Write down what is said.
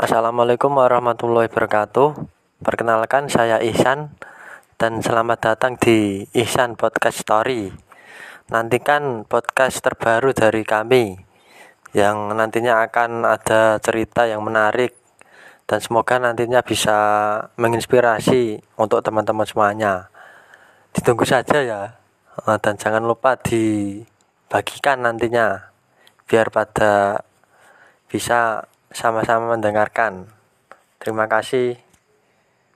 Assalamualaikum warahmatullahi wabarakatuh. Perkenalkan saya Ihsan dan selamat datang di Ihsan Podcast Story. Nantikan podcast terbaru dari kami yang nantinya akan ada cerita yang menarik dan semoga nantinya bisa menginspirasi untuk teman-teman semuanya. Ditunggu saja ya. Eh, dan jangan lupa dibagikan nantinya biar pada bisa sama-sama mendengarkan. Terima kasih.